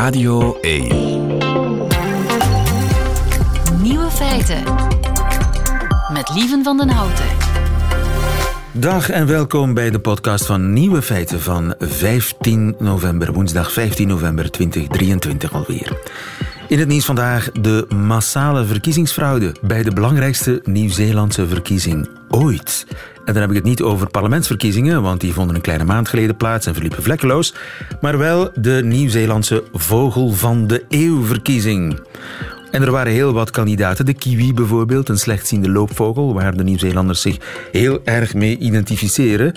Radio 1. Nieuwe feiten. Met Lieven van den Houten. Dag en welkom bij de podcast van Nieuwe Feiten van 15 november, woensdag 15 november 2023 alweer. In het nieuws vandaag de massale verkiezingsfraude bij de belangrijkste Nieuw-Zeelandse verkiezing ooit. En dan heb ik het niet over parlementsverkiezingen, want die vonden een kleine maand geleden plaats en verliepen vlekkeloos, maar wel de Nieuw-Zeelandse Vogel van de Eeuw-verkiezing. En er waren heel wat kandidaten. De kiwi bijvoorbeeld, een slechtziende loopvogel, waar de Nieuw-Zeelanders zich heel erg mee identificeren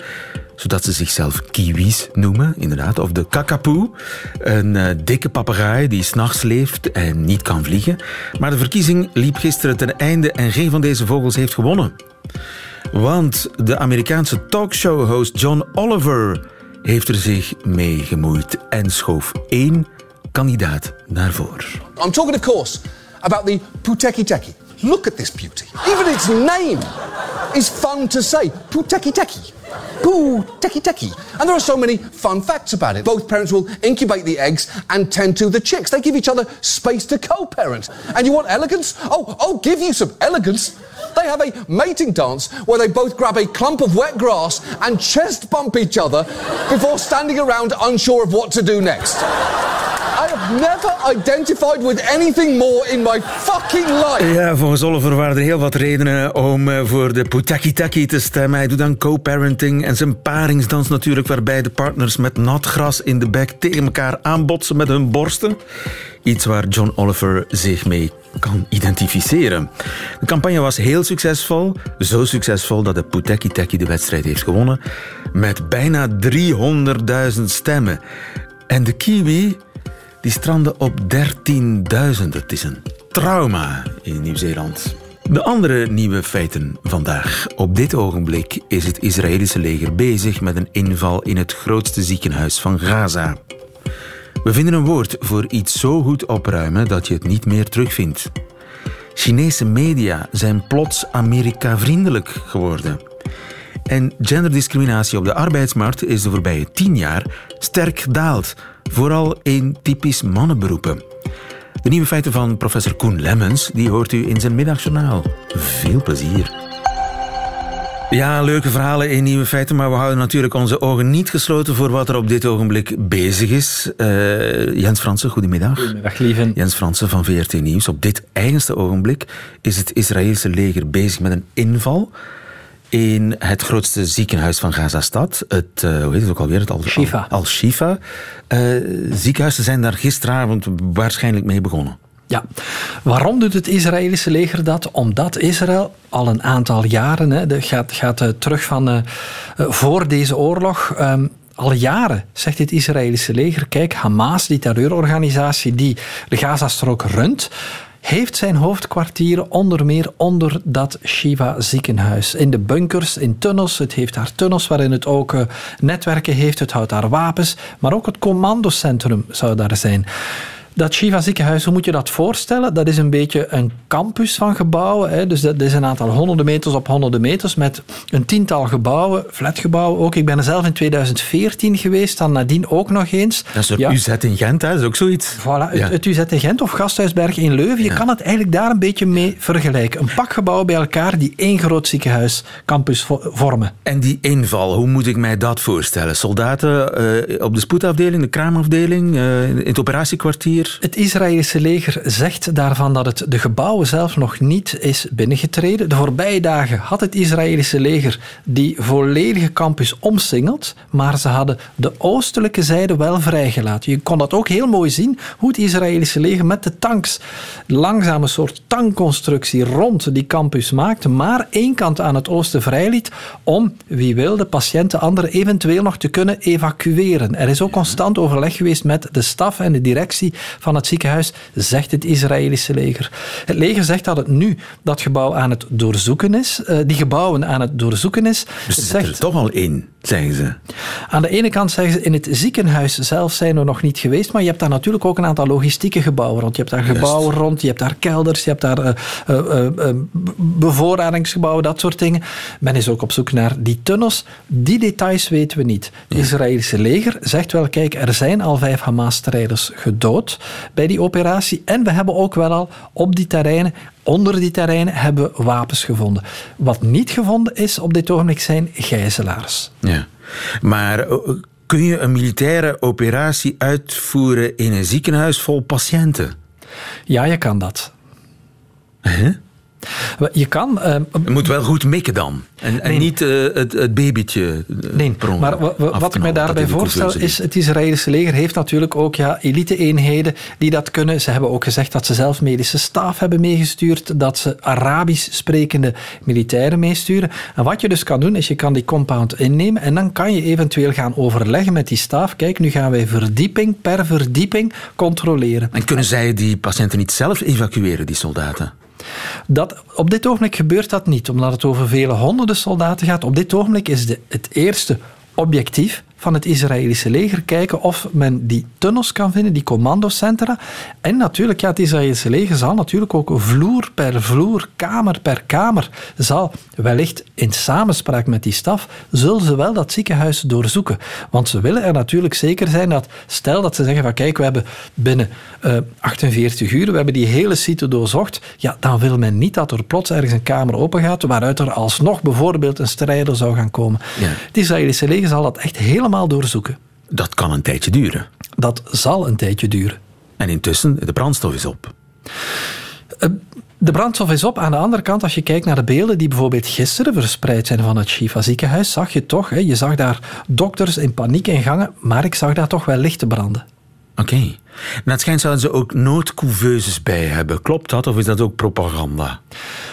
zodat ze zichzelf kiwis noemen, inderdaad. Of de kakapoe, een uh, dikke papegaai die s'nachts leeft en niet kan vliegen. Maar de verkiezing liep gisteren ten einde en geen van deze vogels heeft gewonnen. Want de Amerikaanse talkshow-host John Oliver heeft er zich mee gemoeid en schoof één kandidaat naar voren. I'm talking, of course, about the Puteki Teki. Look at this beauty. Even its name is fun to say. Puteki Teki. Poo, techie techie. And there are so many fun facts about it. Both parents will incubate the eggs and tend to the chicks. They give each other space to co-parent. And you want elegance? Oh, I'll give you some elegance. They have a mating dance where they both grab a clump of wet grass and chest bump each other before standing around unsure of what to do next. Never identified with anything more in my fucking life. Ja, volgens Oliver waren er heel wat redenen om eh, voor de Putakitaki te stemmen. Hij doet dan co-parenting en zijn paringsdans natuurlijk, waarbij de partners met nat gras in de bek tegen elkaar aanbotsen met hun borsten. Iets waar John Oliver zich mee kan identificeren. De campagne was heel succesvol. Zo succesvol dat de Putekiteki de wedstrijd heeft gewonnen. Met bijna 300.000 stemmen. En de Kiwi die strandde op 13.000. Het is een trauma in Nieuw-Zeeland. De andere nieuwe feiten vandaag. Op dit ogenblik is het Israëlische leger bezig met een inval in het grootste ziekenhuis van Gaza. We vinden een woord voor iets zo goed opruimen dat je het niet meer terugvindt. Chinese media zijn plots Amerika-vriendelijk geworden. En genderdiscriminatie op de arbeidsmarkt is de voorbije tien jaar sterk gedaald, vooral in typisch mannenberoepen. De nieuwe feiten van professor Koen Lemmens die hoort u in zijn middagjournaal. Veel plezier. Ja, leuke verhalen in nieuwe feiten, maar we houden natuurlijk onze ogen niet gesloten voor wat er op dit ogenblik bezig is. Uh, Jens Fransen, goedemiddag. Goedemiddag, lieve. Jens Fransen van VRT Nieuws. Op dit eigenste ogenblik is het Israëlische leger bezig met een inval in het grootste ziekenhuis van Gaza-stad. Het, uh, hoe heet het ook alweer? Het Al-Shifa. Al-Shifa. Uh, ziekenhuizen zijn daar gisteravond waarschijnlijk mee begonnen. Ja, waarom doet het Israëlische leger dat? Omdat Israël al een aantal jaren, hè, gaat, gaat uh, terug van voor deze oorlog, um, al jaren zegt het Israëlische leger: kijk, Hamas, die terreurorganisatie die de Gazastrook runt, heeft zijn hoofdkwartier onder meer onder dat Shiva ziekenhuis. In de bunkers, in tunnels. Het heeft daar tunnels waarin het ook uh, netwerken heeft. Het houdt daar wapens. Maar ook het commandocentrum zou daar zijn. Dat Shiva ziekenhuis, hoe moet je dat voorstellen? Dat is een beetje een campus van gebouwen. Hè. Dus dat is een aantal honderden meters op honderden meters met een tiental gebouwen, flatgebouwen ook. Ik ben er zelf in 2014 geweest, dan nadien ook nog eens. Dat is ja. UZ in Gent, hè? dat is ook zoiets. Voilà, ja. het, het, UZ in Gent of Gasthuisberg in Leuven. Je ja. kan het eigenlijk daar een beetje mee vergelijken. Een pak gebouwen bij elkaar die één groot ziekenhuiscampus vormen. En die inval, hoe moet ik mij dat voorstellen? Soldaten uh, op de spoedafdeling, de kraamafdeling, uh, in het operatiekwartier? Het Israëlische leger zegt daarvan dat het de gebouwen zelf nog niet is binnengetreden. De voorbije dagen had het Israëlische leger die volledige campus omsingeld, maar ze hadden de oostelijke zijde wel vrijgelaten. Je kon dat ook heel mooi zien, hoe het Israëlische leger met de tanks langzaam een soort tankconstructie rond die campus maakte, maar één kant aan het oosten vrijliet om, wie wil, de patiënten anderen eventueel nog te kunnen evacueren. Er is ook constant overleg geweest met de staf en de directie van het ziekenhuis, zegt het Israëlische leger. Het leger zegt dat het nu dat gebouw aan het doorzoeken is, uh, die gebouwen aan het doorzoeken is. Dus het zegt er toch al in. zeggen ze. Aan de ene kant zeggen ze, in het ziekenhuis zelf zijn we nog niet geweest, maar je hebt daar natuurlijk ook een aantal logistieke gebouwen rond. Je hebt daar gebouwen rond, je hebt daar kelders, je hebt daar uh, uh, uh, bevoorradingsgebouwen, dat soort dingen. Men is ook op zoek naar die tunnels. Die details weten we niet. Het Israëlische leger zegt wel, kijk, er zijn al vijf Hamas-strijders gedood bij die operatie en we hebben ook wel al op die terreinen onder die terreinen hebben we wapens gevonden. Wat niet gevonden is op dit ogenblik zijn gijzelaars. Ja. Maar eh, kun je een militaire operatie uitvoeren in een ziekenhuis vol patiënten? Ja, je kan dat. Huh? Je kan... Uh, je moet wel goed mikken dan. En, en niet uh, het, het, babytje. Uh, nee, maar wat ik mij daarbij voorstel is... Het Israëlische leger heeft natuurlijk ook ja, elite-eenheden die dat kunnen. Ze hebben ook gezegd dat ze zelf medische staf hebben meegestuurd. Dat ze Arabisch sprekende militairen meesturen. En wat je dus kan doen, is je kan die compound innemen. En dan kan je eventueel gaan overleggen met die staf. Kijk, nu gaan wij verdieping per verdieping controleren. En kunnen zij die patiënten niet zelf evacueren, die soldaten? Dat, op dit ogenblik gebeurt dat niet, omdat het over vele honderden soldaten gaat. Op dit ogenblik is de, het eerste objectief van het Israëlische leger kijken of men die tunnels kan vinden, die commandocentra. En natuurlijk, ja, het Israëlische leger zal natuurlijk ook vloer per vloer, kamer per kamer, zal wellicht in samenspraak met die staf, zullen ze wel dat ziekenhuis doorzoeken. Want ze willen er natuurlijk zeker zijn dat, stel dat ze zeggen van kijk, we hebben binnen uh, 48 uur, we hebben die hele site doorzocht, ja, dan wil men niet dat er plots ergens een kamer open gaat waaruit er alsnog bijvoorbeeld een strijder zou gaan komen. Ja. Het Israëlische leger zal dat echt helemaal doorzoeken. Dat kan een tijdje duren. Dat zal een tijdje duren. En intussen, de brandstof is op. Eh, de brandstof is op. Aan de andere kant, als je kijkt naar de beelden die bijvoorbeeld gisteren verspreid zijn van het Shifa ziekenhuis, zag je toch, hè, je zag daar dokters in paniek in gangen, maar ik zag daar toch wel lichten branden. Oké. Okay. En het schijnt zouden ze ook noodcouveuses bij hebben. Klopt dat of is dat ook propaganda?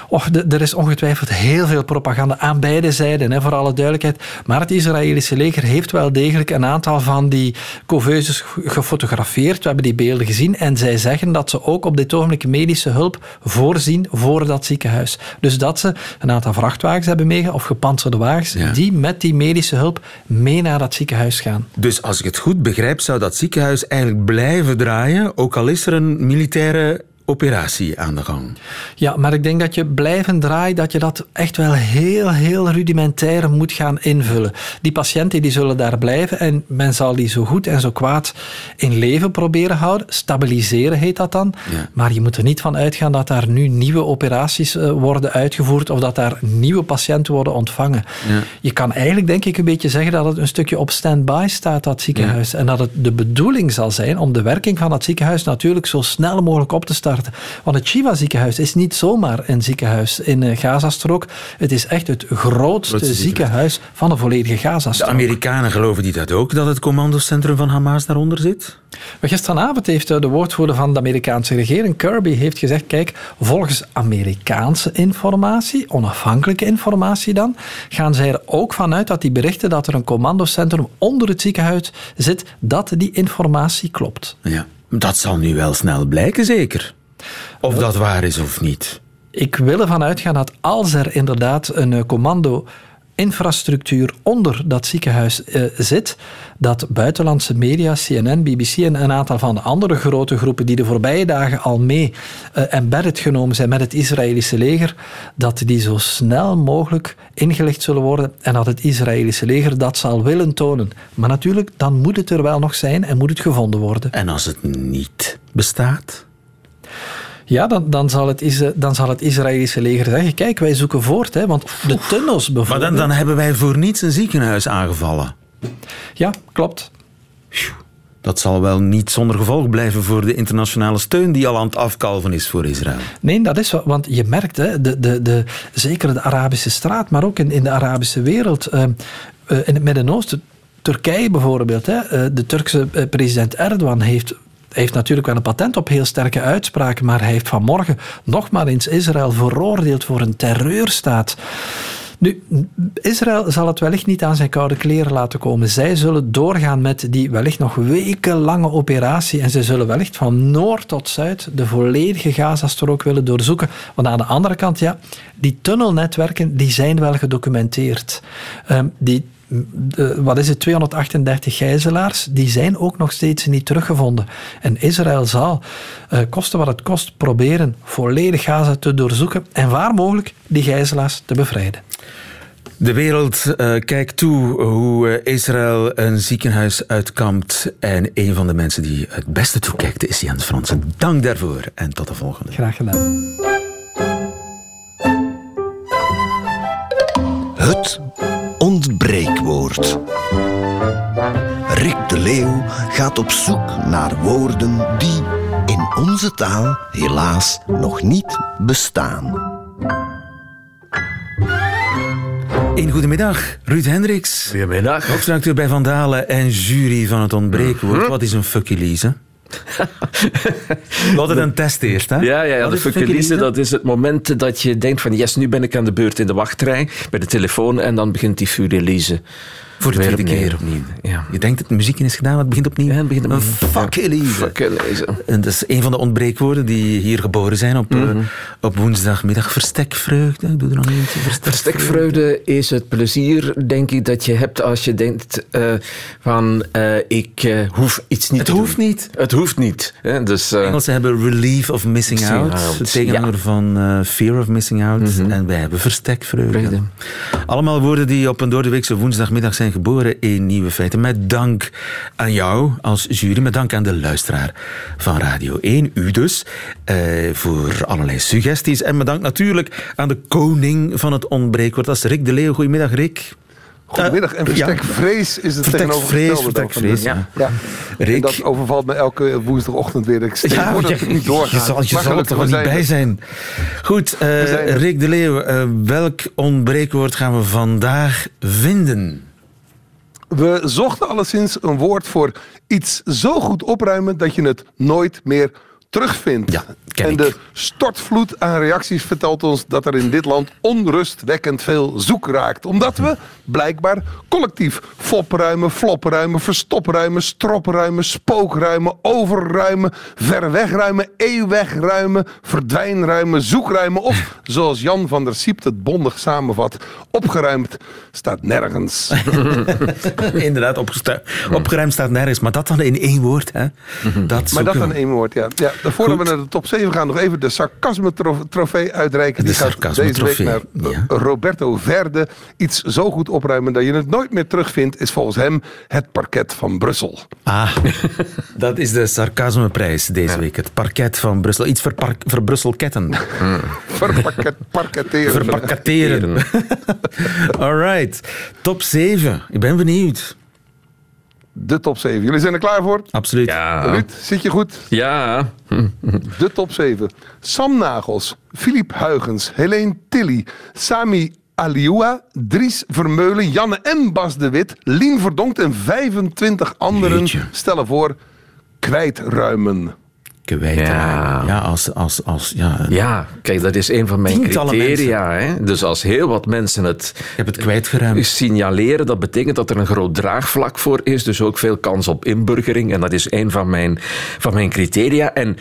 Och, er is ongetwijfeld heel veel propaganda aan beide zijden, hè, voor alle duidelijkheid. Maar het Israëlische leger heeft wel degelijk een aantal van die couveuses gefotografeerd. We hebben die beelden gezien. En zij zeggen dat ze ook op dit ogenblik medische hulp voorzien voor dat ziekenhuis. Dus dat ze een aantal vrachtwagens hebben meegegaan, of gepantserde wagens, die met die medische hulp mee naar dat ziekenhuis gaan. Dus als ik het goed begrijp, zou dat ziekenhuis eigenlijk blijven draaien, ook al is er een militaire operatie aan de gang. Ja, maar ik denk dat je blijven draaien, dat je dat echt wel heel, heel rudimentair moet gaan invullen. Die patiënten die zullen daar blijven en men zal die zo goed en zo kwaad in leven proberen houden. Stabiliseren heet dat dan. Maar je moet er niet van uitgaan dat daar nu nieuwe operaties eh, worden uitgevoerd of dat daar nieuwe patiënten worden ontvangen. Ja. Je kan eigenlijk denk ik een beetje zeggen dat het een stukje op stand-by staat, dat ziekenhuis. En dat het de bedoeling zal zijn om de werking van dat ziekenhuis natuurlijk zo snel mogelijk op te starten want het Shiva ziekenhuis is niet zomaar een ziekenhuis in de Gazastrook. Het is echt het grootste ziekenhuis van de volledige Gazastrook. De Amerikanen geloven die dat ook, dat het commandocentrum van Hamas daaronder zit? gisteravond heeft de woordvoerder van de Amerikaanse regering, Kirby, heeft gezegd, kijk, volgens Amerikaanse informatie, onafhankelijke informatie dan, gaan zij er ook vanuit dat die berichten dat er een commandocentrum onder het ziekenhuis zit, dat die informatie klopt. Ja, dat zal nu wel snel blijken, zeker. Of dat waar is of niet. Ik wil ervan uitgaan dat als er inderdaad een eh, commando infrastructuur onder dat ziekenhuis uh, zit, dat buitenlandse media, CNN, BBC en een aantal van de andere grote groepen die de voorbije dagen al mee uh, embedded genomen zijn met het Israëlische leger, dat die zo snel mogelijk ingelicht zullen worden en dat het Israëlische leger dat zal willen tonen. Maar natuurlijk, dan moet het er wel nog zijn en moet het gevonden worden. En als het niet bestaat? Ja, dan, dan, zal het, dan zal het Israëlische leger zeggen: kijk, wij zoeken voort. Hè, want de tunnels bijvoorbeeld. Maar dan, dan hebben wij voor niets een ziekenhuis aangevallen. Ja, klopt. Dat zal wel niet zonder gevolg blijven voor de internationale steun die al aan het afkalven is voor Israël. Nee, dat is wat, want je merkt, hè, de, de, de, zeker de Arabische straat, maar ook in, in de Arabische wereld, uh, in het Midden-Oosten, Turkije bijvoorbeeld, hè, uh, de Turkse president Erdogan heeft heeft natuurlijk wel een patent op heel sterke uitspraken, maar hij heeft vanmorgen nog maar eens Israël veroordeeld voor een terreurstaat. Nu, Israël zal het wellicht niet aan zijn koude kleren laten komen. Zij zullen doorgaan met die wellicht nog wekenlange operatie en ze zullen wellicht van noord tot zuid de volledige Gazastrook willen doorzoeken. Want aan de andere kant, ja, die tunnelnetwerken die zijn wel gedocumenteerd. Um, die de, wat is het, 238 gijzelaars, die zijn ook nog steeds niet teruggevonden. En Israël zal, uh, koste wat het kost, proberen volledig Gaza te doorzoeken en waar mogelijk die gijzelaars te bevrijden. De wereld uh, kijkt toe hoe uh, Israël een ziekenhuis uitkampt. En een van de mensen die het beste toekijkt is Jens Fransen. Dank daarvoor en tot de volgende. Graag gedaan. Het ontbreekwoord. Rick de Leeuw gaat op zoek naar woorden die in onze taal helaas nog niet bestaan. Een goedemiddag, Ruud Hendricks. Goedemiddag. Hoofdredacteur bij Vandalen en jury van het ontbreekwoord. Mhm. Wat is een fucky Wat het een test eerst, hè? Ja, ja, ja de fuckelise, dat is het moment dat je denkt van yes, nu ben ik aan de beurt in de wachtrij, bij de telefoon, en dan begint die furelise. Voor de tweede keer opnieuw. Ja. Je denkt dat de muziek is gedaan, het begint opnieuw. Ja, het begint opnieuw. Fuck Elise. En dat is een van de ontbreekwoorden die hier geboren zijn op, mm -hmm. op woensdagmiddag. Verstekvreugde, doe er nog eentje. Verstekvreugde is het plezier, denk ik, dat je hebt als je denkt uh, van uh, ik hoef iets niet het te hoeft doen. niet. Het hoeft niet. Hè? Dus, Engelsen hebben relief of missing, out. out. De tegenhanger ja. van fear of missing out. Mm -hmm. En wij hebben verstekvreugde. Vreugde. Allemaal woorden die op een doordeweekse woensdagmiddag zijn geboren in Nieuwe Feiten. Met dank aan jou als jury, met dank aan de luisteraar van Radio 1, u dus, eh, voor allerlei suggesties. En met dank natuurlijk aan de koning van het ontbreekwoord, dat is Rick de Leeuw. Goedemiddag, Rick. Goedemiddag. En verstekvrees is het tegenovergestelde. Verstekvrees, ja. ja. Rick. En dat overvalt me elke woensdagochtend weer. Ik ja, je, je, niet doorgaan. Je zal, je zal er toch niet bij zijn. Goed, uh, Rick de Leeuw, uh, welk ontbreekwoord gaan we vandaag vinden? We zochten alleszins een woord voor iets zo goed opruimen dat je het nooit meer terugvindt. En de stortvloed aan reacties vertelt ons dat er in dit land onrustwekkend veel zoek raakt. Omdat we blijkbaar collectief fopruimen, flopruimen, verstopruimen, stropruimen, spookruimen, overruimen, verwegruimen, eeuwwegruimen, verdwijnruimen, zoekruimen of, zoals Jan van der Siept het bondig samenvat, opgeruimd staat nergens. Inderdaad, opgeruimd staat nergens, maar dat dan in één woord. Hè? Dat maar dat dan in één woord, ja. ja voordat we naar de top 7 gaan, nog even de sarcasme-trofee uitreiken. De Die gaat deze week naar ja. Roberto Verde. Iets zo goed opruimen dat je het nooit meer terugvindt, is volgens hem het parket van Brussel. Ah, dat is de sarcasmeprijs deze week. Het parket van Brussel. Iets voor, par voor Brusselketten. Verparket, parketteren. Verparketteren. All right. Top 7. Ik ben benieuwd de top 7. Jullie zijn er klaar voor? Absoluut. Ja. Ruud, zit je goed? Ja. De top 7. Sam Nagels, Filip Huygens, Helene Tilly, Sami Aliua, Dries Vermeulen, Janne en Bas de Wit, Lien Verdonkt en 25 anderen Jeetje. stellen voor kwijtruimen. Kwijt. Ja. ja, als, als, als, ja, Ja, kijk, dat is een van mijn criteria. Hè? Dus als heel wat mensen het het kwijtgeruimd. signaleren, dat betekent dat er een groot draagvlak voor is. Dus ook veel kans op inburgering. En dat is een van mijn, van mijn criteria. En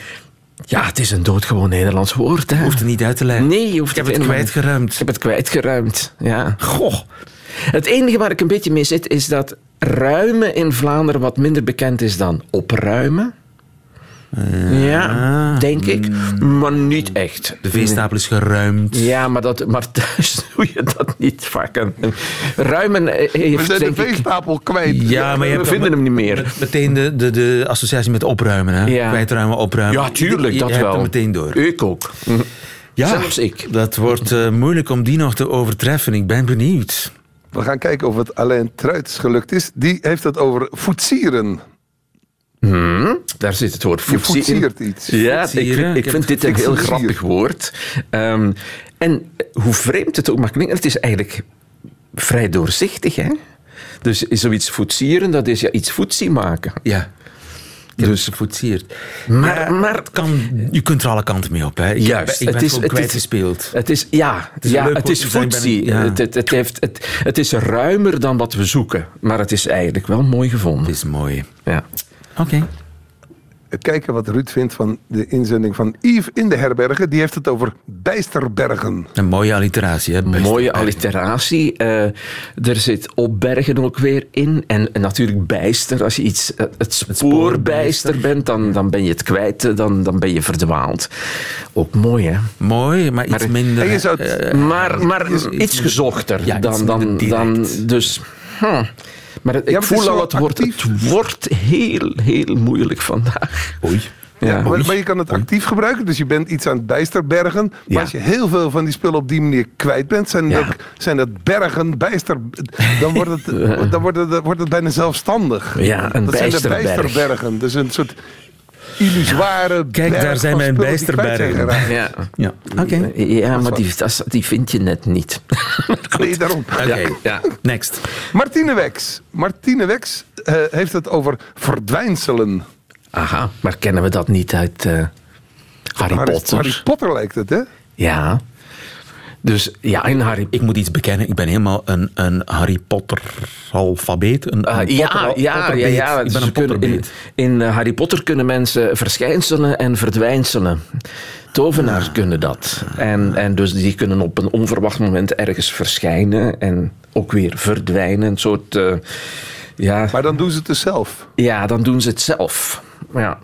ja, het is een doodgewoon Nederlands woord. Hè? Hoeft het niet uit te leggen. Nee, je hoeft Ik heb het kwijtgeruimd. Ik heb het kwijtgeruimd, ja. Goh. Het enige waar ik een beetje mee zit, is dat ruimen in Vlaanderen wat minder bekend is dan opruimen. Ja, denk ik. Maar niet echt. De veestapel is geruimd. Ja, maar, dat, maar thuis doe je dat niet vaak. En Ruimen eh, We heeft, zijn de ik... veestapel kwijt. Ja, maar je We hebt vinden hem niet meer. met- Meteen de, de, de associatie met opruimen. Hè? Ja. Kwijtruimen, opruimen. Ja, tuurlijk, Je- dat je hebt wel. er meteen door. Ik ook. Ja, Zelfs ik. Dat wordt eh, moeilijk om die nog te overtreffen. Ik ben benieuwd. We gaan kijken of het Alain Truits gelukt is. Die heeft het over voetsieren. Daar zit het woord Je in. voetsiert iets. Ja, ik, Voetsieren. ik Ik vind dit een heel grappig woord. Ehm, en hoe vreemd het ook mag klinken, het is eigenlijk vrij doorzichtig. Hè? Dus zoiets voetsieren, dat is ja, iets voetzie maken. Ja. Dus gevoetseerd. Maar, maar Het kan, je kunt er alle kanten mee op. Hè. Ik, Juist, ik ben het is- gewoon het is- kwijtgespeeld. Het is, ja, het is is, ja, het is ja. Het, heeft, het, het is ruimer dan wat we zoeken. Maar het is eigenlijk wel mooi gevonden. Het is mooi. Ja. Oké. Kijken wat Ruud vindt van de inzending van Yves in de herbergen. Die heeft het over bijsterbergen. Een mooie alliteratie, hè? Mooie alliteratie. Eh, er zit opbergen ook weer in. En, en natuurlijk bijster. Als je iets, eh, het spoorbijster bent, dan, dan ben je het kwijt. eh, Dan, dan ben je verdwaald. Ook mooi, hè? Mooi, maar iets Maar- minder... En je zou het- Maar, maar iets gezochter Ja, iets dan, dan, dan... Dus... hm. Maar het- ik Ja, maar het voel al, het wordt, het wordt heel, heel moeilijk vandaag. Oei. Ja, maar, maar je kan het actief gebruiken, dus je bent iets aan het bijsterbergen. Maar Ja. als je heel veel van die spullen op die manier kwijt bent, zijn, Ja. dat, zijn dat bergen, bijster. Dan wordt het, dan wordt het, dan wordt het bijna zelfstandig. Ja, een dat zijn de bijsterberg. bijsterbergen. Dus een soort illusoire. Kijk, daar zijn mijn bijsterbergen. geraakt. Ja, Ja, oké. ja maar die, die vind je net niet. Nee, daarom. Oké, ja. next. Martine Wex. Martine Wex eh, heeft het over verdwijnselen. Aha, maar kennen we dat niet uit eh, Harry Harry, Potter? Harry Potter lijkt het, hè? Ja. Dus ja, in Harry Ik moet iets bekennen, ik ben helemaal een, een Harry Potter alfabeet. Een, Ah, een ja, Potter- ja, ja, ja. Ik ben Ze een in, Potterbeet. in eh, Harry Potter kunnen mensen verschijnselen en verdwijnselen. Tovenaars Ah. kunnen dat. En, en dus die kunnen op een onverwacht moment ergens verschijnen en ook weer verdwijnen. Een soort. eh, ja, Maar dan doen ze het dus zelf. ja, dan doen ze het zelf. Ja.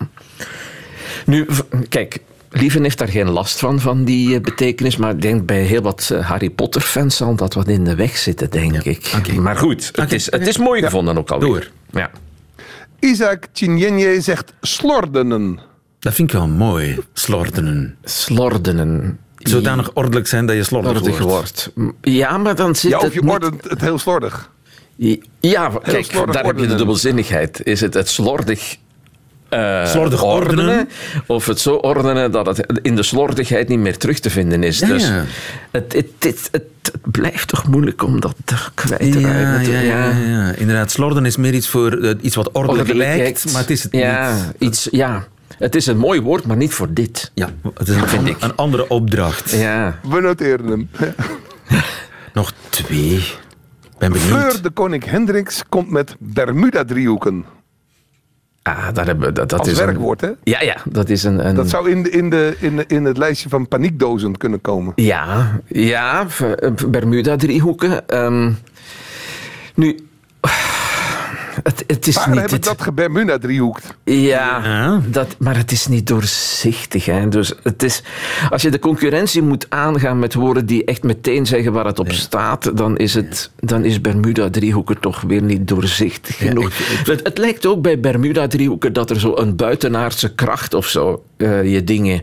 Nu, kijk, Lieven heeft daar geen last van, van die eh, betekenis. Maar ik denk bij heel wat eh, Harry Potter-fans zal dat wat in de weg zitten, denk ik. oké. Maar goed, het, Oké, is, het is mooi gevonden ook alweer. Door. Ja. Isaac Chinyenye zegt slordenen. Dat vind ik wel mooi, slordenen. Slordenen. Zodanig ordelijk zijn dat je slordig Slordig wordt. wordt. Ja, maar dan zit Ja, of het je niet- ordent het heel slordig. Ja, kijk, slordig daar heb je de dubbelzinnigheid. Is het het slordig... eh, Slordig ordenen. Of het zo ordenen dat het in de slordigheid niet meer terug te vinden is. Ja, dus ja. Het, het, het, het, het blijft toch moeilijk om dat kwijt te Ja, raken. ja, ja, ja. inderdaad. Slorden is meer iets voor eh, iets wat ordelijk lijkt, maar het is het ja, niet. Iets, ja, het is een mooi woord, maar niet voor dit. Ja, het is een, ik. een andere opdracht. Ja. We noteren hem. Nog twee. Ben benieuwd. Fleur de Koning Hendricks komt met Bermuda-driehoeken. Ah, daar hebben dat, dat Als is werkwoord, hè? Ja, ja, dat is een... een Dat zou in, de, in, de, in, de, in het lijstje van paniekdozen kunnen komen. Ja, ja, Bermuda-driehoeken. Ehm, nu, het, het is Waar niet... heb ik het- dat gebermuda-driehoekt? Ja, Ja. Dat, maar het is niet doorzichtig. Hè. Dus het is, als je de concurrentie moet aangaan met woorden die echt meteen zeggen waar het op staat, dan is, het, dan is Bermuda-driehoeken toch weer niet doorzichtig genoeg. Het, het lijkt ook bij Bermuda-driehoeken dat er zo een buitenaardse kracht of zo eh, je dingen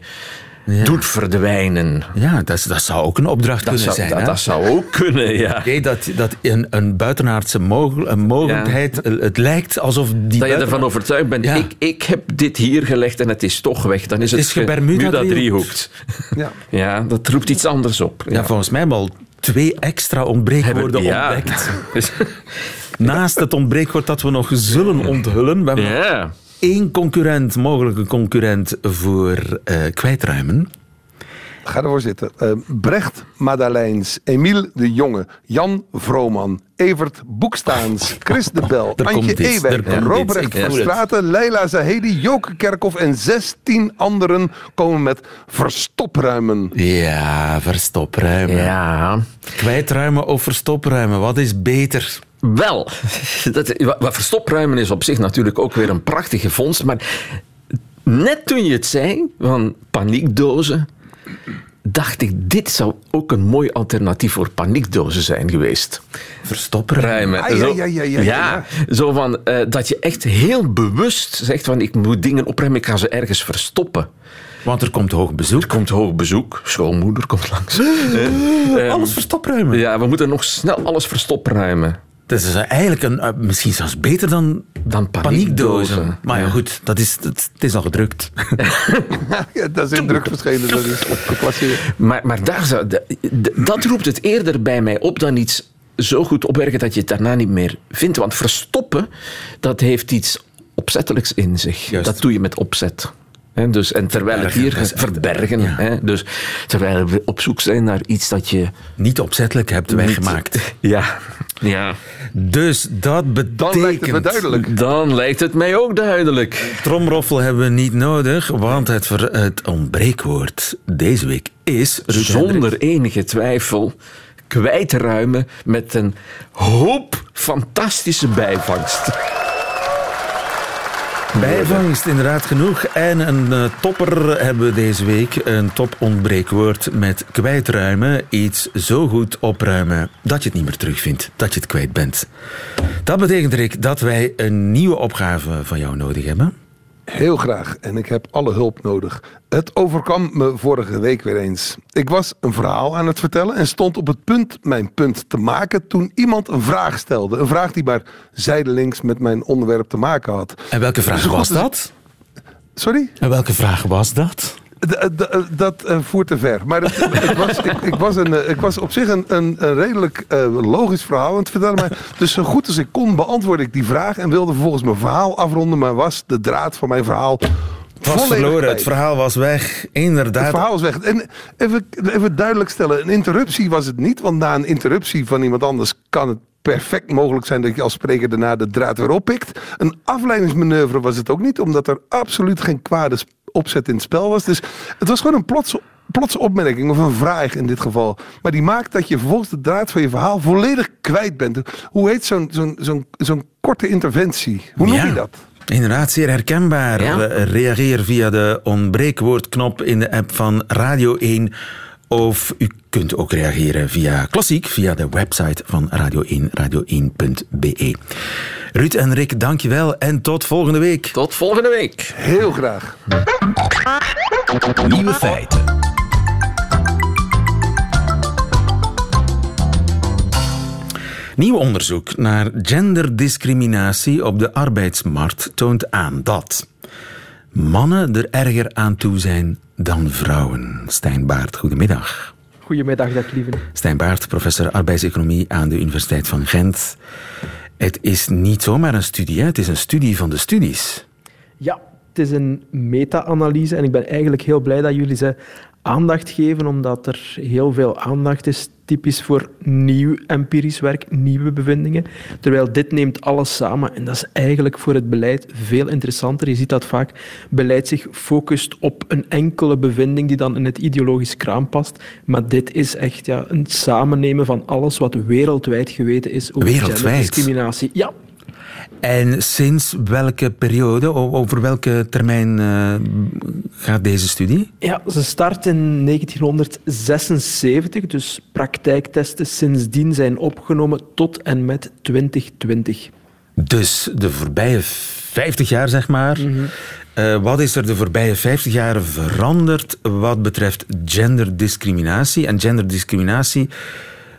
doet verdwijnen. Ja, dat, dat zou ook een opdracht Dat kunnen zou, zijn. dat, hè? dat zou ook kunnen, ja. Nee, dat, dat een, een buitenaardse mogel, een mogelijkheid, het lijkt alsof die Dat je ervan overtuigd bent, Ja. ik, ik heb dit hier gelegd en het is toch weg. Dan is het, is gebermuda-driehoekt. driehoekt. Ja. Ja, dat roept iets anders op. Ja, volgens mij hebben we al twee extra ontbreekwoorden ja. ontdekt. Naast het ontbreekwoord dat we nog zullen onthullen, we hebben. Één concurrent, mogelijke concurrent voor eh, kwijtruimen. Ga ervoor zitten. Eh, Brecht Madaleins, Emiel de Jonge, Jan Vrooman, Evert Boekstaans, Chris de Bel, Er Antje komt Robrecht van. Straten, Leila Zahedi, Joke Kerkhoff en 16 anderen komen met verstopruimen. Ja, verstopruimen. Ja. Kwijtruimen of verstopruimen, wat is beter? Wel, dat, wat wat verstopruimen is op zich natuurlijk ook weer een prachtige vondst. Maar net toen je het zei, van paniekdozen, dacht ik, dit zou ook een mooi alternatief voor paniekdozen zijn geweest. Verstopruimen. Ruimen. Ah, ja, Zo- ja, ja, ja, ja. zo van, eh, dat je echt heel bewust zegt van, ik moet dingen opruimen, ik ga ze ergens verstoppen. Want er komt hoog bezoek. Er komt hoog bezoek, schoonmoeder komt langs. Alles verstopruimen. Ja, we moeten nog snel alles verstopruimen. Dat is eigenlijk een, eh, misschien zelfs beter dan, Dan paniekdozen. paniekdozen. Maar ja, Ja. goed, dat is, het, het is al gedrukt. Ja, dat is in druk verschenen, dat is opgepasseerd. Maar, maar daar zou, dat roept het eerder bij mij op dan iets zo goed opwerken dat je het daarna niet meer vindt. Want verstoppen, dat heeft iets opzettelijks in zich. Juist. Dat doe je met opzet. Dus, en terwijl het hier is verbergen, ja. dus terwijl we op zoek zijn naar iets dat je Niet opzettelijk hebt niet- weggemaakt. Ja, Ja. Dus dat betekent... Dan lijkt het me duidelijk. Dan lijkt het mij ook duidelijk. Tromroffel hebben we niet nodig, want het, ver- het ontbreekwoord deze week is... Ruud. Zonder enige twijfel kwijtruimen met een hoop fantastische bijvangst. Bijvangst, inderdaad genoeg. En een eh, topper hebben we deze week. Een topontbreekwoord met kwijtruimen. Iets zo goed opruimen dat je het niet meer terugvindt. Dat je het kwijt bent. Dat betekent, Rick, dat wij een nieuwe opgave van jou nodig hebben. Heel graag. En ik heb alle hulp nodig. Het overkwam me vorige week weer eens. Ik was een verhaal aan het vertellen en stond op het punt mijn punt te maken toen iemand een vraag stelde. Een vraag die maar zijdelings met mijn onderwerp te maken had. En welke vraag Zo goed was dat? Sorry? En welke vraag was dat? D- d- dat eh, voert te ver. Maar het, het was, ik, ik, was een, eh, ik was op zich een, een, een redelijk eh, logisch verhaal aan het vertellen. Maar dus zo goed als ik kon beantwoordde ik die vraag. En wilde vervolgens mijn verhaal afronden. Maar was de draad van mijn verhaal Het was volledig verloren, het verhaal was weg. Inderdaad. Het verhaal is weg. En even, even duidelijk stellen, een interruptie was het niet. Want na een interruptie van iemand anders kan het perfect mogelijk zijn dat je als spreker daarna de draad weer oppikt. Een afleidingsmanoeuvre was het ook niet, omdat er absoluut geen kwade opzet in het spel was. Dus het was gewoon een plotse, plotse opmerking, of een vraag in dit geval. Maar die maakt dat je vervolgens de draad van je verhaal volledig kwijt bent. Hoe heet zo'n zo'n zo'n zo'n korte interventie? Hoe noem Ja. je dat? Inderdaad, zeer herkenbaar. Ja. Reageer via de ontbreekwoordknop in de app van Radio 1. Of u kunt ook reageren via klassiek, via de website van Radio 1, radio1.be. Ruud en Rick, dankjewel en tot volgende week. Tot volgende week. Heel graag. Nieuwe feiten. Nieuw onderzoek naar genderdiscriminatie op de arbeidsmarkt toont aan dat mannen er erger aan toe zijn dan vrouwen. Stijn Baart, goedemiddag. Goedemiddag, dag lieve. Stijn Baart, professor arbeidseconomie aan de Universiteit van Gent. Het is niet zomaar een studie, hè? het is een studie van de studies. Ja, het is een meta-analyse en ik ben eigenlijk heel blij dat jullie ze aandacht geven, omdat er heel veel aandacht is, typisch voor nieuw empirisch werk, nieuwe bevindingen. Terwijl dit neemt alles samen en dat is eigenlijk voor het beleid veel interessanter. Je ziet dat vaak beleid zich focust op een enkele bevinding die dan in het ideologisch kraam past. Maar dit is echt ja, een samennemen van alles wat wereldwijd geweten is over Wereldwijd? genderdiscriminatie. Ja, En sinds welke periode, over welke termijn eh, gaat deze studie? Ja, ze start in 1976, dus praktijktesten sindsdien zijn opgenomen tot en met 2020. Dus de voorbije 50 jaar, zeg maar. Mhm. Eh, wat is er de voorbije 50 jaar veranderd wat betreft genderdiscriminatie? En genderdiscriminatie,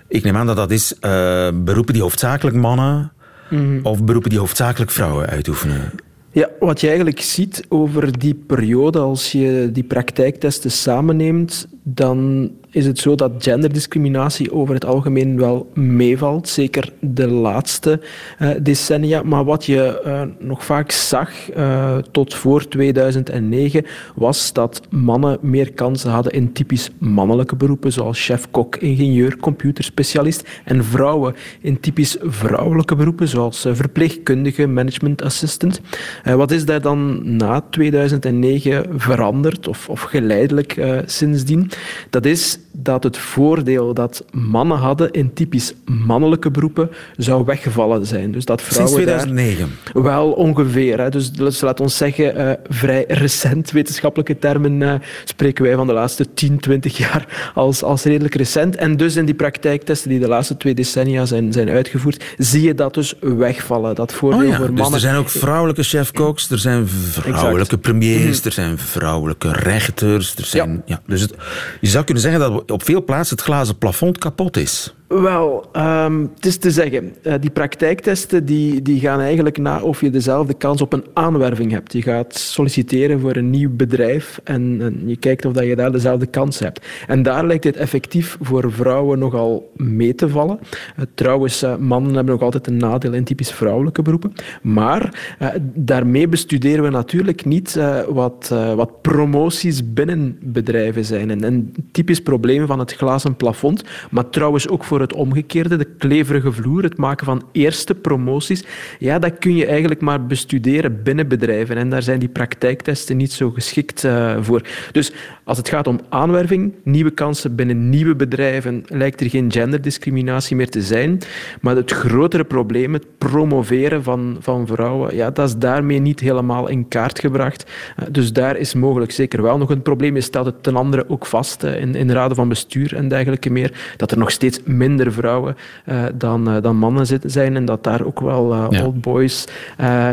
ik neem aan dat dat is eh, beroepen die hoofdzakelijk mannen Mhm. of beroepen die hoofdzakelijk vrouwen uitoefenen. Ja, wat je eigenlijk ziet over die periode, als je die praktijktesten samenneemt, dan is het zo dat genderdiscriminatie over het algemeen wel meevalt. Zeker de laatste eh, decennia. Maar wat je eh, nog vaak zag eh, tot voor 2009, was dat mannen meer kansen hadden in typisch mannelijke beroepen, zoals chef, kok, ingenieur, computerspecialist. En vrouwen in typisch vrouwelijke beroepen, zoals verpleegkundige, management assistant. Wat is daar dan na 2009 veranderd, of, of geleidelijk sindsdien? Dat is dat het voordeel dat mannen hadden in typisch mannelijke beroepen zou weggevallen zijn. Dus dat Sinds vrouwen daar 2009. wel ongeveer. Hè. Dus, dus laat ons zeggen, eh, vrij recent, wetenschappelijke termen, eh, spreken wij van de laatste 10, 20 jaar als, als redelijk recent. En dus in die praktijktesten die de laatste twee decennia zijn, zijn uitgevoerd, zie je dat dus wegvallen. Dat voordeel Oh ja, voor dus mannen. er zijn ook vrouwelijke chefkoks, er zijn vrouwelijke premiers, er zijn vrouwelijke rechters. Er zijn, ja. dus het, je zou kunnen zeggen dat op veel plaatsen het glazen plafond kapot is. Wel, ehm, het is te zeggen, eh, die praktijktesten die, die gaan eigenlijk na of je dezelfde kans op een aanwerving hebt. Je gaat solliciteren voor een nieuw bedrijf en, en je kijkt of dat je daar dezelfde kans hebt. En daar lijkt het effectief voor vrouwen nogal mee te vallen. Eh, trouwens, eh, mannen hebben nog altijd een nadeel in typisch vrouwelijke beroepen. Maar daarmee bestuderen we natuurlijk niet wat, wat promoties binnen bedrijven zijn. En, en typisch problemen van het glazen plafond, maar trouwens ook voor voor het omgekeerde, de kleverige vloer, het maken van eerste promoties. Ja, dat kun je eigenlijk maar bestuderen binnen bedrijven. En daar zijn die praktijktesten niet zo geschikt uh, voor. Dus als het gaat om aanwerving, nieuwe kansen binnen nieuwe bedrijven, lijkt er geen genderdiscriminatie meer te zijn. Maar het grotere probleem, het promoveren van, van vrouwen, ja, dat is daarmee niet helemaal in kaart gebracht. Uh, dus daar is mogelijk zeker wel nog een probleem. Je stelt het ten andere ook vast uh, in, in raden van bestuur en dergelijke meer, dat er nog steeds minder vrouwen uh, dan, dan mannen zitten zijn en dat daar ook wel ja. old boys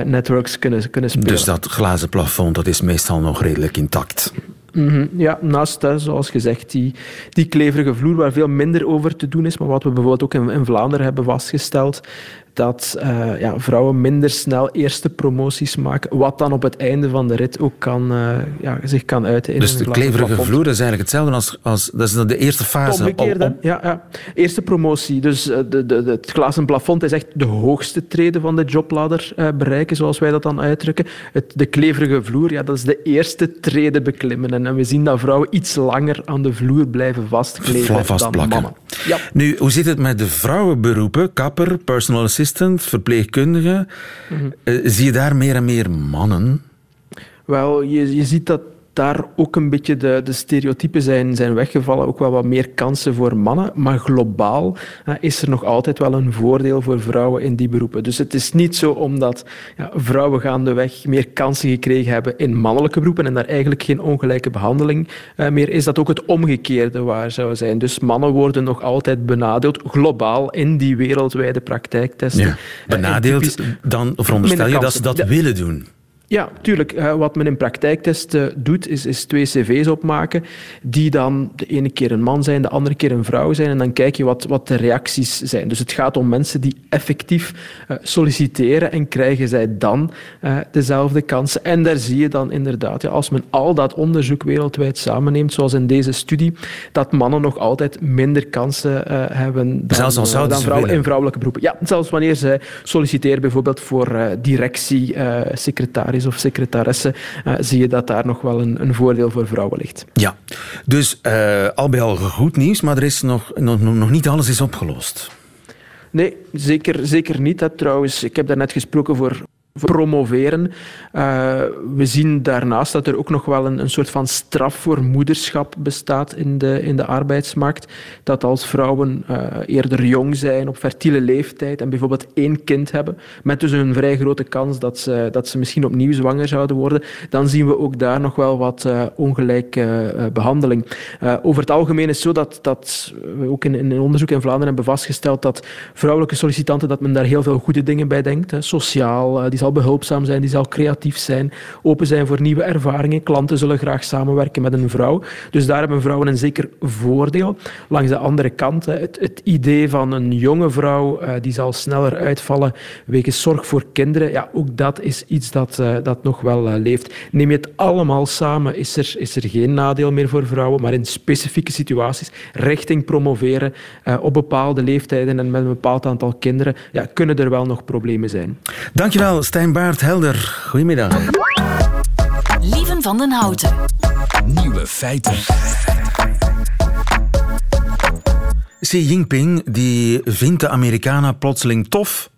networks kunnen, kunnen spelen. Dus dat glazen plafond, dat is meestal nog redelijk intact. Mm -hmm. Ja, naast, hè, zoals gezegd, die, die kleverige vloer waar veel minder over te doen is, maar wat we bijvoorbeeld ook in, in Vlaanderen hebben vastgesteld, dat uh, ja, vrouwen minder snel eerste promoties maken, wat dan op het einde van de rit ook kan, uh, ja, zich kan uiten. In dus de kleverige vloer is eigenlijk hetzelfde als, als dat is de eerste fase. Omgekeerde, op... Ja, ja, eerste promotie. Dus uh, de, de, de, het glazen plafond is echt de hoogste trede van de jobladder bereiken, zoals wij dat dan uitdrukken. Het, de kleverige vloer, ja, dat is de eerste trede beklimmen. En, en we zien dat vrouwen iets langer aan de vloer blijven vastkleven dan mannen. Ja. Nu, hoe zit het met de vrouwenberoepen? Kapper, personal assistant verpleegkundige. Mm -hmm. uh, zie je daar meer en meer mannen? Wel, je, je ziet dat daar ook een beetje de, de stereotypen zijn, zijn weggevallen. Ook wel wat meer kansen voor mannen. Maar globaal uh, is er nog altijd wel een voordeel voor vrouwen in die beroepen. Dus het is niet zo omdat ja, vrouwen gaandeweg meer kansen gekregen hebben in mannelijke beroepen en daar eigenlijk geen ongelijke behandeling uh, meer is, dat ook het omgekeerde waar zou zijn. Dus mannen worden nog altijd benadeeld, globaal, in die wereldwijde praktijktesten. Ja. Benadeeld, dan veronderstel je dat ze dat willen doen. Ja, tuurlijk. Uh, wat men in praktijktesten uh, doet, is, is, twee cv's opmaken, die dan de ene keer een man zijn, de andere keer een vrouw zijn. En dan kijk je wat, wat de reacties zijn. Dus het gaat om mensen die effectief uh, solliciteren en krijgen zij dan dezelfde kansen. En daar zie je dan inderdaad, ja, als men al dat onderzoek wereldwijd samenneemt, zoals in deze studie, dat mannen nog altijd minder kansen hebben dan, dan vrouwen in vrouwelijke beroepen. Ja, zelfs wanneer zij solliciteren bijvoorbeeld voor directie, secretaris of secretaresse, uh, zie je dat daar nog wel een, een, voordeel voor vrouwen ligt. Ja, dus uh, al bij al goed nieuws, maar er is nog, nog, nog niet alles is opgelost. Nee, zeker, zeker niet. Hè. Trouwens, ik heb daarnet gesproken voor promoveren. Uh, we zien daarnaast dat er ook nog wel een, een, soort van straf voor moederschap bestaat in de, in de arbeidsmarkt. Dat als vrouwen uh, eerder jong zijn, op fertiele leeftijd en bijvoorbeeld één kind hebben, met dus een vrij grote kans dat ze, dat ze misschien opnieuw zwanger zouden worden, dan zien we ook daar nog wel wat uh, ongelijke behandeling. over het algemeen is het zo dat, dat we ook in, in een onderzoek in Vlaanderen hebben vastgesteld dat vrouwelijke sollicitanten, dat men daar heel veel goede dingen bij denkt. Hè. Sociaal, die zal behulpzaam zijn, die zal creatief zijn, open zijn voor nieuwe ervaringen. Klanten zullen graag samenwerken met een vrouw. Dus daar hebben vrouwen een zeker voordeel. Langs de andere kant, het, het idee van een jonge vrouw uh, die zal sneller uitvallen wegens zorg voor kinderen, ja, ook dat is iets dat, uh, dat nog wel uh, leeft. Neem je het allemaal samen, is er, is er geen nadeel meer voor vrouwen, maar in specifieke situaties, richting promoveren op bepaalde leeftijden en met een bepaald aantal kinderen, ja, kunnen er wel nog problemen zijn. Dankjewel, Stijn Baart Helder. Goedemiddag. Lieven van den Houten. Nieuwe feiten. Xi Jinping die vindt de Amerikanen plotseling tof.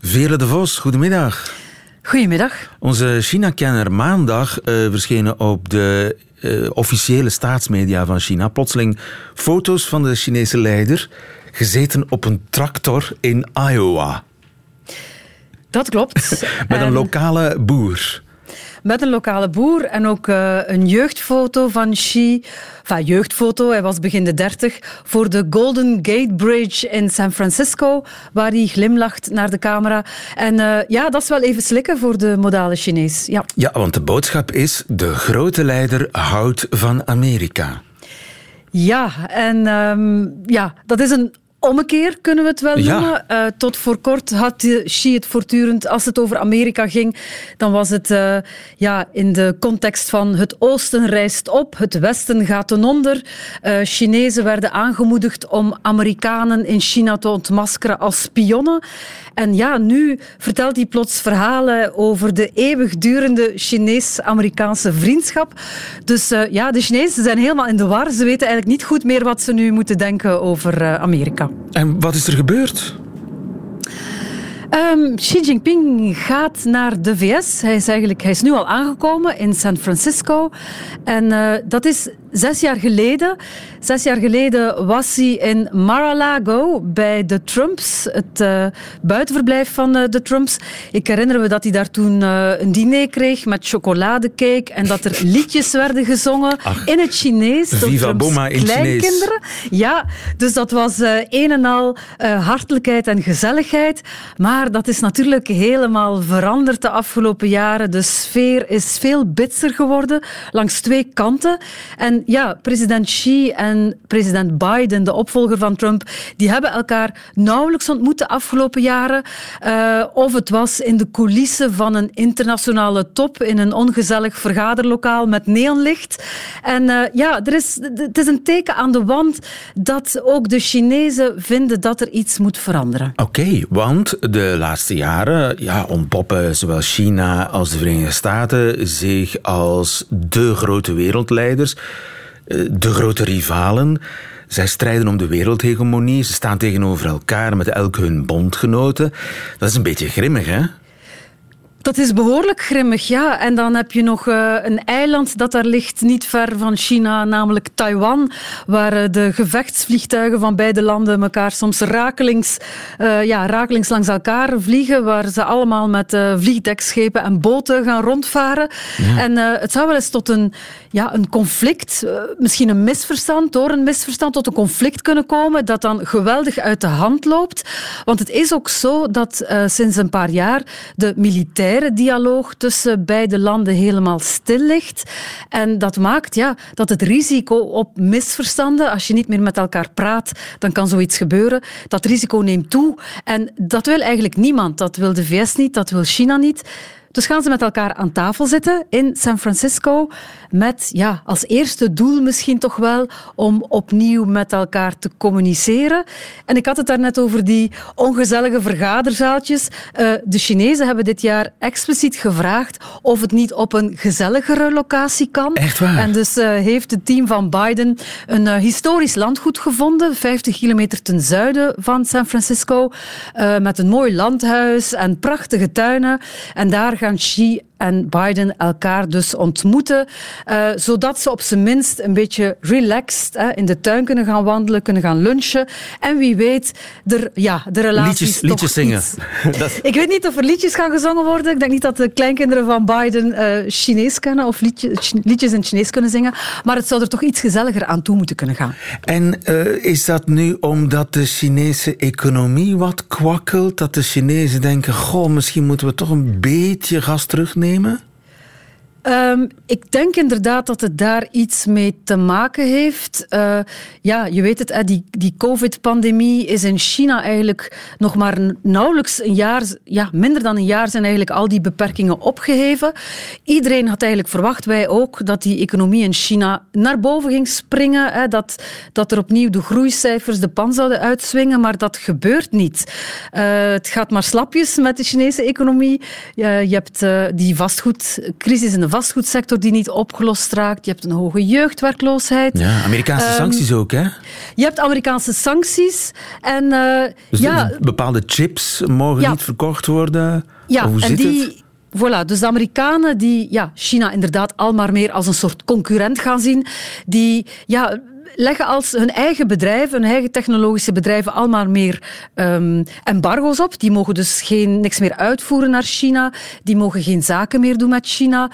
Vele de Vos, goedemiddag. Goedemiddag. Onze China-kenner maandag uh, verschenen op de uh, officiële staatsmedia van China plotseling foto's van de Chinese leider gezeten op een tractor in Iowa. Dat klopt. Met een lokale boer. Met een lokale boer en ook uh, een jeugdfoto van Xi. Enfin, jeugdfoto, hij was begin de dertig. Voor de Golden Gate Bridge in San Francisco, waar hij glimlacht naar de camera. En uh, ja, dat is wel even slikken voor de modale Chinees. Ja. ja, want de boodschap is: de grote leider houdt van Amerika. Ja, en um, ja, dat is een ommekeer, kunnen we het wel Ja. noemen. Uh, tot voor kort had Xi het voortdurend, als het over Amerika ging, dan was het uh, ja, in de context van het oosten rijst op, het westen gaat ten onder. Uh, Chinezen werden aangemoedigd om Amerikanen in China te ontmaskeren als spionnen. En ja, nu vertelt hij plots verhalen over de eeuwigdurende Chinees-Amerikaanse vriendschap. Dus uh, ja, de Chinezen zijn helemaal in de war. Ze weten eigenlijk niet goed meer wat ze nu moeten denken over uh, Amerika. En wat is er gebeurd? Um, Xi Jinping gaat naar de VS. Hij is, eigenlijk, hij is nu al aangekomen in San Francisco. En uh, dat is zes jaar geleden. Zes jaar geleden was hij in Mar-a-Lago bij de Trumps, het uh, buitenverblijf van uh, de Trumps. Ik herinner me dat hij daar toen uh, een diner kreeg met chocoladecake en dat er liedjes werden gezongen Ach, in het Chinees Viva Boma in kleinkinderen. Chinees. Ja, dus dat was een en al hartelijkheid en gezelligheid. Maar dat is natuurlijk helemaal veranderd de afgelopen jaren. De sfeer is veel bitser geworden langs twee kanten. En ja, president Xi en president Biden, de opvolger van Trump, die hebben elkaar nauwelijks ontmoet de afgelopen jaren. Uh, of het was in de coulissen van een internationale top in een ongezellig vergaderlokaal met neonlicht. En uh, ja, er is, het is een teken aan de wand dat ook de Chinezen vinden dat er iets moet veranderen. Oké, want de laatste jaren ja, ontpoppen zowel China als de Verenigde Staten zich als de grote wereldleiders de grote rivalen. Zij strijden om de wereldhegemonie. Ze staan tegenover elkaar met elk hun bondgenoten. Dat is een beetje grimmig, hè? Dat is behoorlijk grimmig, ja. En dan heb je nog uh, een eiland dat daar ligt, niet ver van China, namelijk Taiwan, waar uh, de gevechtsvliegtuigen van beide landen elkaar soms rakelings, uh, ja, rakelings langs elkaar vliegen, waar ze allemaal met vliegdekschepen en boten gaan rondvaren. Ja. En het zou wel eens tot een, ja, een conflict, misschien een misverstand, door een misverstand tot een conflict kunnen komen, dat dan geweldig uit de hand loopt. Want het is ook zo dat sinds een paar jaar de militairen dialoog tussen beide landen helemaal stil ligt. En dat maakt ja, dat het risico op misverstanden, als je niet meer met elkaar praat, dan kan zoiets gebeuren. Dat risico neemt toe. En dat wil eigenlijk niemand. Dat wil de VS niet, dat wil China niet. Dus gaan ze met elkaar aan tafel zitten in San Francisco met ja, als eerste doel misschien toch wel om opnieuw met elkaar te communiceren. En ik had het daarnet over die ongezellige vergaderzaaltjes. Uh, de Chinezen hebben dit jaar expliciet gevraagd of het niet op een gezelligere locatie kan. Echt waar? En dus uh, heeft het team van Biden een uh, historisch landgoed gevonden, 50 kilometer ten zuiden van San Francisco, met een mooi landhuis en prachtige tuinen. En daar gaan Xi en Biden elkaar dus ontmoeten, uh, zodat ze op zijn minst een beetje relaxed hè, in de tuin kunnen gaan wandelen, kunnen gaan lunchen. En wie weet, er, ja, de relaties liedjes, liedjes zingen. Dat... Ik weet niet of er liedjes gaan gezongen worden. Ik denk niet dat de kleinkinderen van Biden uh, Chinees kennen of liedjes, liedjes in Chinees kunnen zingen. Maar het zou er toch iets gezelliger aan toe moeten kunnen gaan. En uh, is dat nu omdat de Chinese economie wat kwakkelt? Dat de Chinezen denken, goh, misschien moeten we toch een beetje gas terugnemen? Nemen? Um, ik denk inderdaad dat het daar iets mee te maken heeft. Uh, ja, je weet het, die, die COVID-pandemie is in China eigenlijk nog maar nauwelijks een jaar, ja, minder dan een jaar zijn eigenlijk al die beperkingen opgeheven. Iedereen had eigenlijk verwacht, wij ook, dat die economie in China naar boven ging springen. Hè, dat, dat er opnieuw de groeicijfers de pan zouden uitswingen, maar dat gebeurt niet. Uh, het gaat maar slapjes met de Chinese economie. Uh, je hebt die vastgoedcrisis in de vastgoedsector die niet opgelost raakt. Je hebt een hoge jeugdwerkloosheid. Ja, Amerikaanse um, sancties ook, hè? Je hebt Amerikaanse sancties. En, uh, dus ja, bepaalde chips mogen ja. niet verkocht worden? Ja, hoe en zit die... het? Voilà, dus de Amerikanen die ja, China inderdaad al maar meer als een soort concurrent gaan zien, die ja, leggen als hun eigen bedrijven, hun eigen technologische bedrijven, al maar meer um, embargo's op. Die mogen dus geen, niks meer uitvoeren naar China. Die mogen geen zaken meer doen met China.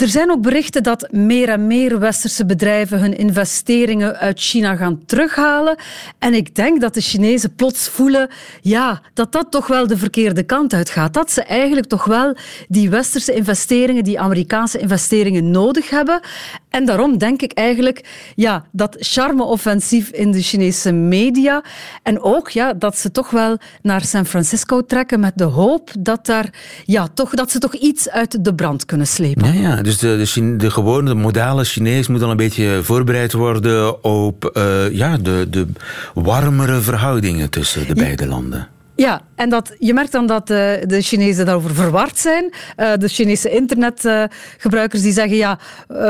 Er zijn ook berichten dat meer en meer westerse bedrijven hun investeringen uit China gaan terughalen. En ik denk dat de Chinezen plots voelen ja, dat dat toch wel de verkeerde kant uit gaat. Dat ze eigenlijk toch wel die westerse investeringen, die Amerikaanse investeringen nodig hebben. En daarom denk ik eigenlijk ja, dat charme-offensief in de Chinese media. En ook ja, dat ze toch wel naar San Francisco trekken met de hoop dat, daar, ja, toch, dat ze toch iets uit de brand kunnen slepen. Ja, ja. Dus de, de, gewone, de modale Chinees moet al een beetje voorbereid worden op uh, ja, de, de warmere verhoudingen tussen de beide landen. Ja, en dat, je merkt dan dat uh, de Chinezen daarover verward zijn. Uh, de Chinese internetgebruikers uh, die zeggen, ja,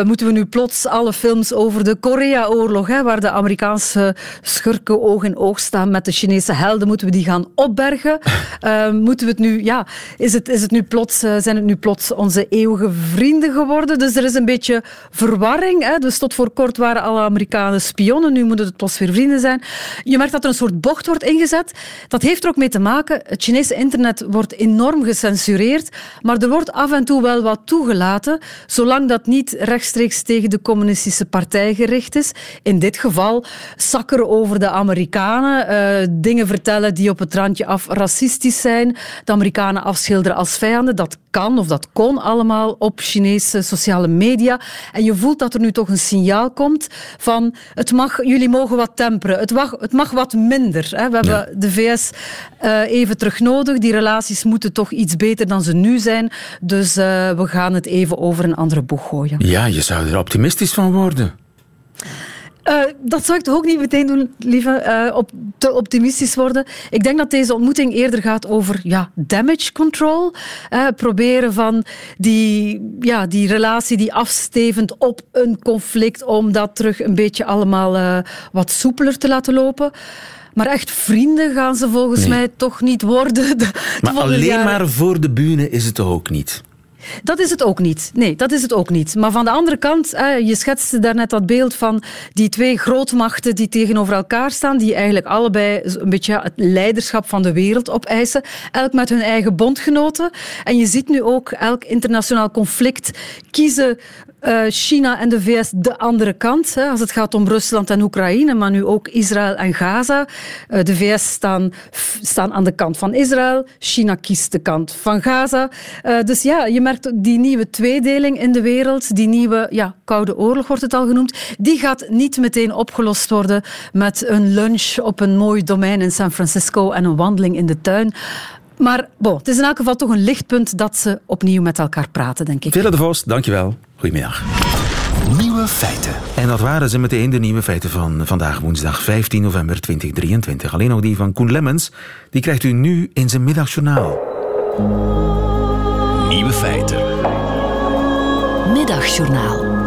moeten we nu plots alle films over de Korea-oorlog, waar de Amerikaanse schurken oog in oog staan met de Chinese helden, moeten we die gaan opbergen? moeten we het nu, ja, is het, is het nu plots, zijn het nu plots onze eeuwige vrienden geworden? Dus er is een beetje verwarring. Hè? Dus tot voor kort waren alle Amerikanen spionnen, nu moeten het plots weer vrienden zijn. Je merkt dat er een soort bocht wordt ingezet. Dat heeft er ook mee te maken. Het Chinese internet wordt enorm gecensureerd, maar er wordt af en toe wel wat toegelaten, zolang dat niet rechtstreeks tegen de communistische partij gericht is. In dit geval zakkeren over de Amerikanen, uh, dingen vertellen die op het randje af racistisch zijn, de Amerikanen afschilderen als vijanden. Dat kan of dat kon allemaal op Chinese sociale media. En je voelt dat er nu toch een signaal komt van het mag, jullie mogen wat temperen, het mag, het mag wat minder. Hè. We hebben de VS uh, even terug nodig. Die relaties moeten toch iets beter dan ze nu zijn. Dus uh, we gaan het even over een andere boeg gooien. Ja, je zou er optimistisch van worden. Uh, dat zou ik toch ook niet meteen doen, lieve, uh, op, te optimistisch worden. Ik denk dat deze ontmoeting eerder gaat over ja, damage control. Uh, proberen van die, ja, die relatie die afstevend op een conflict, om dat terug een beetje allemaal wat soepeler te laten lopen. Maar echt vrienden gaan ze volgens mij toch niet worden. De, maar alleen maar voor de bühne is het toch ook niet? Dat is het ook niet. Nee, dat is het ook niet. Maar van de andere kant, je schetste daarnet dat beeld van die twee grootmachten die tegenover elkaar staan, die eigenlijk allebei een beetje het leiderschap van de wereld opeisen, elk met hun eigen bondgenoten. En je ziet nu ook elk internationaal conflict kiezen uh, China en de VS de andere kant. Hè, als het gaat om Rusland en Oekraïne, maar nu ook Israël en Gaza. Uh, de VS staan, staan aan de kant van Israël. China kiest de kant van Gaza. Uh, dus ja, je merkt die nieuwe tweedeling in de wereld, die nieuwe ja, Koude Oorlog wordt het al genoemd, die gaat niet meteen opgelost worden met een lunch op een mooi domein in San Francisco en een wandeling in de tuin. Maar bon, het is in elk geval toch een lichtpunt dat ze opnieuw met elkaar praten, denk ik. Vele de Vos, dankjewel. Goedemiddag. Nieuwe feiten. En dat waren ze meteen de nieuwe feiten van vandaag woensdag 15 november 2023. Alleen nog die van Koen Lemmens. Die krijgt u nu in zijn middagjournaal. Nieuwe feiten. Middagjournaal.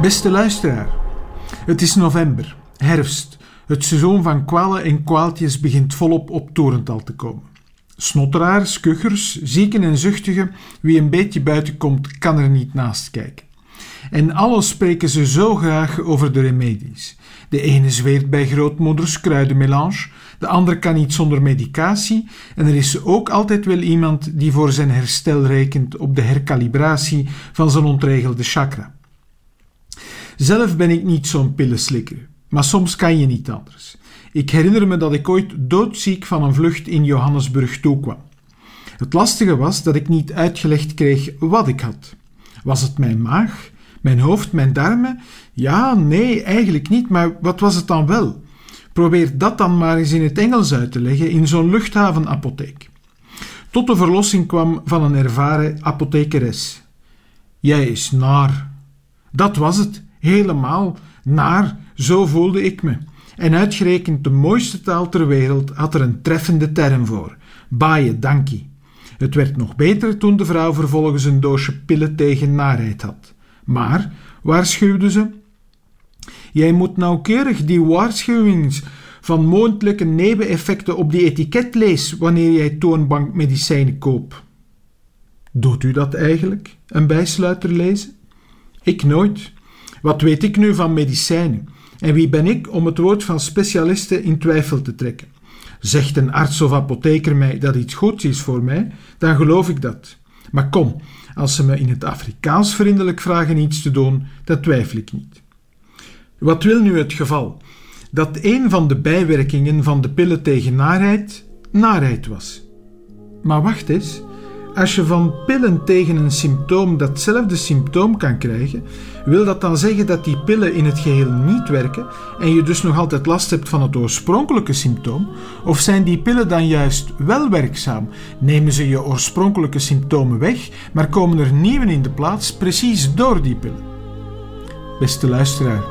Beste luisteraar. Het is november, herfst. Het seizoen van kwalen en kwaaltjes begint volop op torental te komen. Snotteraars, kuchers, zieken en zuchtigen, wie een beetje buiten komt, kan er niet naast kijken. En alles spreken ze zo graag over de remedies. De ene zweert bij grootmoeders kruidenmelange, de andere kan niet zonder medicatie en er is ook altijd wel iemand die voor zijn herstel rekent op de herkalibratie van zijn ontregelde chakra. Zelf ben ik niet zo'n pillenslikker, maar soms kan je niet anders. Ik herinner me dat ik ooit doodziek van een vlucht in Johannesburg toekwam. Het lastige was dat ik niet uitgelegd kreeg wat ik had. Was het mijn maag, mijn hoofd, mijn darmen? Ja, nee, eigenlijk niet, maar wat was het dan wel? Probeer dat dan maar eens in het Engels uit te leggen in zo'n luchthavenapotheek. Tot de verlossing kwam van een ervaren apothekeres. Jij is naar. Dat was het, helemaal naar, zo voelde ik me. En uitgerekend de mooiste taal ter wereld had er een treffende term voor: baaie dankie. Het werd nog beter toen de vrouw vervolgens een doosje pillen tegen naarheid had. Maar, waarschuwde ze, jij moet nauwkeurig die waarschuwings van mondelijke neveneffecten op die etiket lezen wanneer jij toonbankmedicijnen koopt. Doet u dat eigenlijk, een bijsluiter lezen? Ik nooit. Wat weet ik nu van medicijnen? En wie ben ik om het woord van specialisten in twijfel te trekken? Zegt een arts of apotheker mij dat iets goeds is voor mij, dan geloof ik dat. Maar kom, als ze me in het Afrikaans vriendelijk vragen iets te doen, dat twijfel ik niet. Wat wil nu het geval? Dat een van de bijwerkingen van de pillen tegen naarheid naarheid was. Maar wacht eens, als je van pillen tegen een symptoom datzelfde symptoom kan krijgen, wil dat dan zeggen dat die pillen in het geheel niet werken en je dus nog altijd last hebt van het oorspronkelijke symptoom? Of zijn die pillen dan juist wel werkzaam? Nemen ze je oorspronkelijke symptomen weg, maar komen er nieuwe in de plaats precies door die pillen? Beste luisteraar,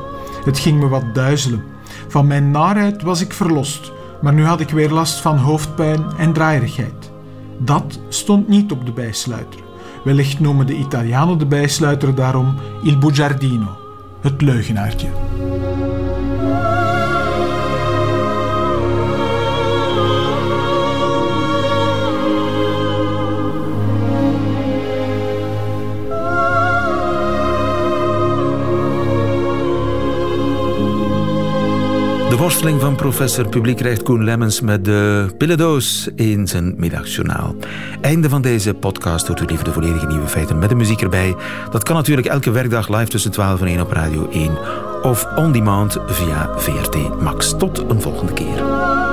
het ging me wat duizelen. Van mijn narheid was ik verlost, maar nu had ik weer last van hoofdpijn en draaierigheid. Dat stond niet op de bijsluiter. Wellicht noemen de Italianen de bijsluiter daarom il bugiardino, het leugenaartje. Worsteling van professor publiekrecht Koen Lemmens met de pillendoos in zijn middagjournaal. Einde van deze podcast. Hoort u liever de volledige nieuwe feiten met de muziek erbij. Dat kan natuurlijk elke werkdag live tussen 12 en 1 op Radio 1 of on demand via VRT Max. Tot een volgende keer.